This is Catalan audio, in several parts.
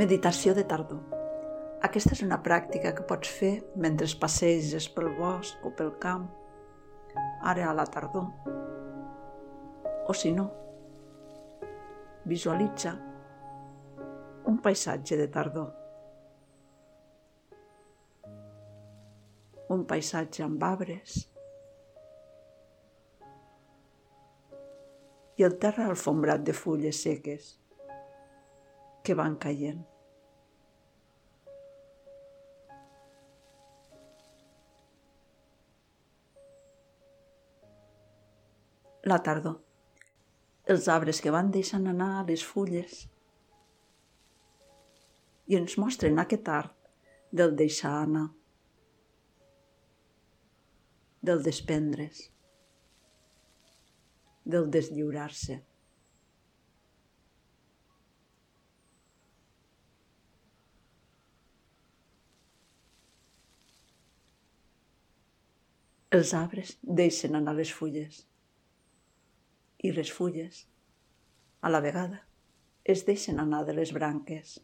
Meditació de tardor. Aquesta és una pràctica que pots fer mentre passeges pel bosc o pel camp, ara a la tardor. O si no, visualitza un paisatge de tardor. Un paisatge amb arbres i el terra alfombrat de fulles seques que van caient. La tardor. Els arbres que van deixant anar les fulles i ens mostren aquest art del deixar anar, del desprendre's, del deslliurar-se. Els arbres deixen anar les fulles i les fulles, a la vegada, es deixen anar de les branques.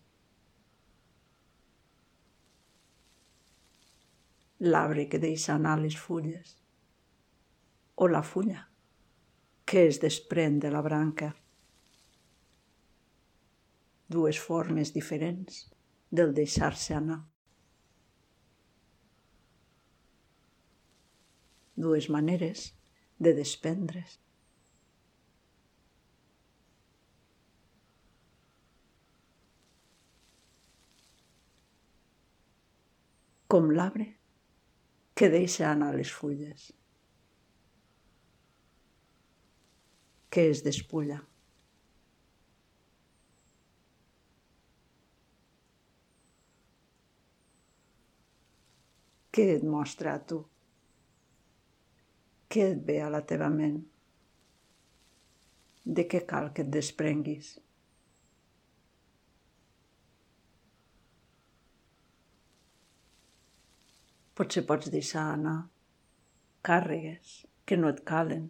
L'arbre que deixa anar les fulles o la fulla que es desprèn de la branca. Dues formes diferents del deixar-se anar. dues maneres de desprendre's. Com l'arbre que deixa anar les fulles, que es despulla. Què et mostra a tu? Què et ve a la teva ment? De què cal que et desprenguis? Potser pots deixar anar càrregues que no et calen.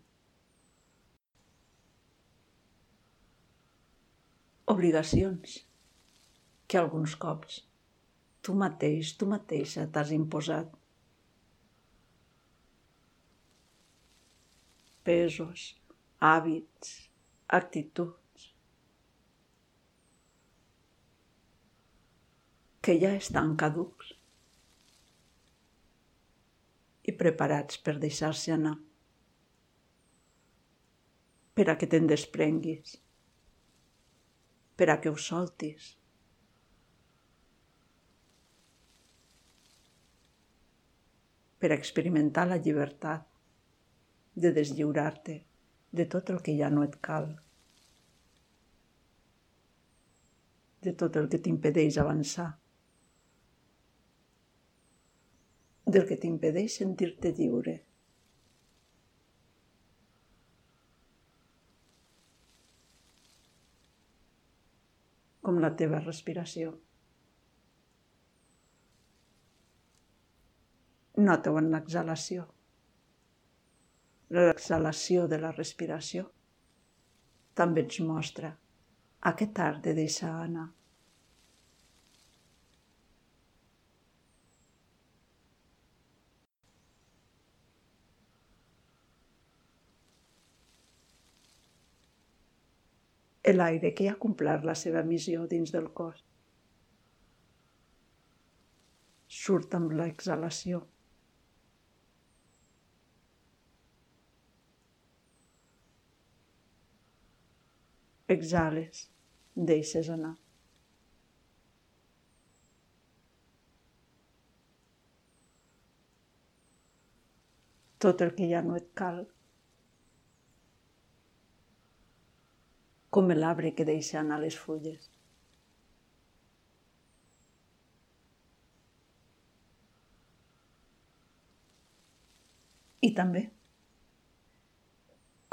Obligacions que alguns cops tu mateix, tu mateixa t'has imposat pesos, hàbits, actituds, que ja estan caducs i preparats per deixar-se anar, per a que te'n desprenguis, per a que ho soltis. per a experimentar la llibertat de deslliurar-te de tot el que ja no et cal, de tot el que t'impedeix avançar, del que t'impedeix sentir-te lliure. com la teva respiració. Nota-ho en l'exhalació l'exhalació de la respiració també ens mostra aquest art de deixar anar. L'aire que ha complert la seva missió dins del cos. Surt amb l'exhalació. exhales, deixes anar. Tot el que ja no et cal, com l'arbre que deixa anar les fulles. I també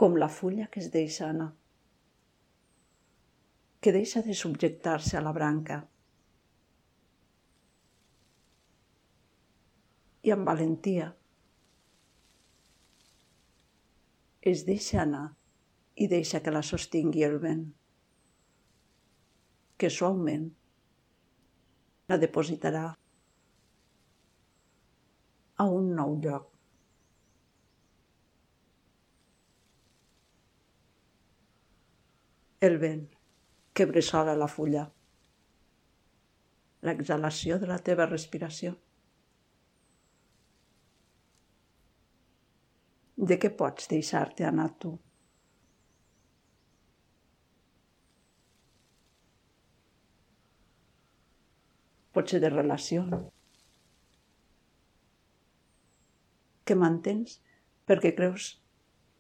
com la fulla que es deixa anar que deixa de subjectar-se a la branca. I amb valentia es deixa anar i deixa que la sostingui el vent, que suaument la depositarà a un nou lloc. El vent que bressola la fulla. L'exhalació de la teva respiració. De què pots deixar-te anar tu? Pot ser de relació, que mantens perquè creus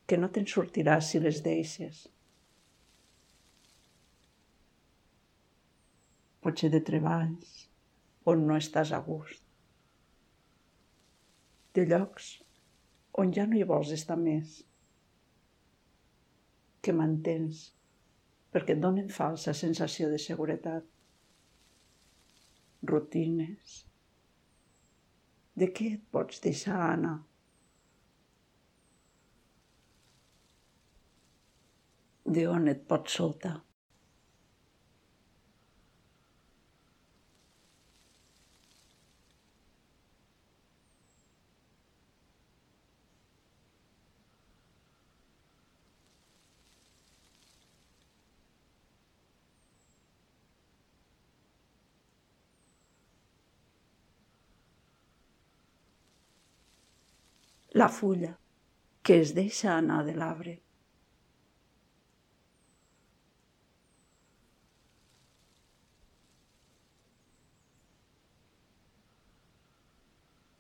que no te'n sortiràs si les deixes. Potser de treballs on no estàs a gust. De llocs on ja no hi vols estar més. Que mantens perquè et donen falsa sensació de seguretat. Rutines. De què et pots deixar anar? de on et pots soltar. La fulla que es deixa anar de l'arbre.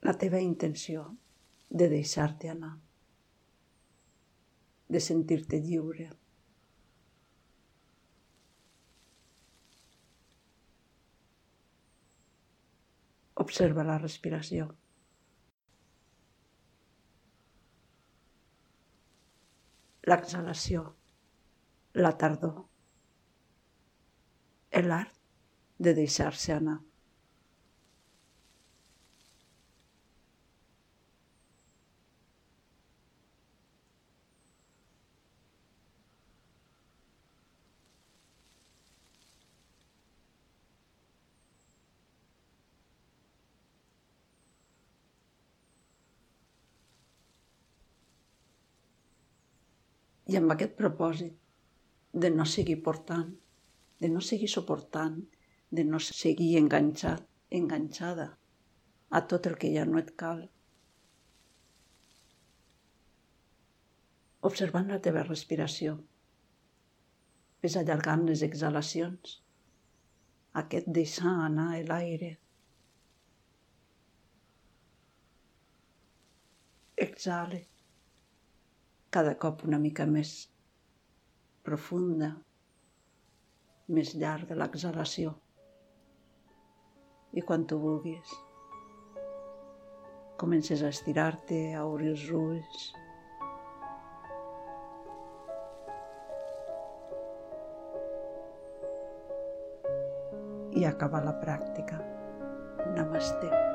la teva intenció de deixar-te anar, de sentir-te lliure. Observa la respiració. L'exhalació, la tardor, l'art de deixar-se anar. I amb aquest propòsit de no seguir portant, de no seguir suportant, de no seguir enganxat, enganxada a tot el que ja no et cal. Observant la teva respiració, ves allargant les exhalacions, aquest deixar anar l'aire. Exhale cada cop una mica més profunda, més llarga l'exhalació. I quan tu vulguis, comences a estirar-te, a obrir els ulls, i acabar la pràctica. Namaste.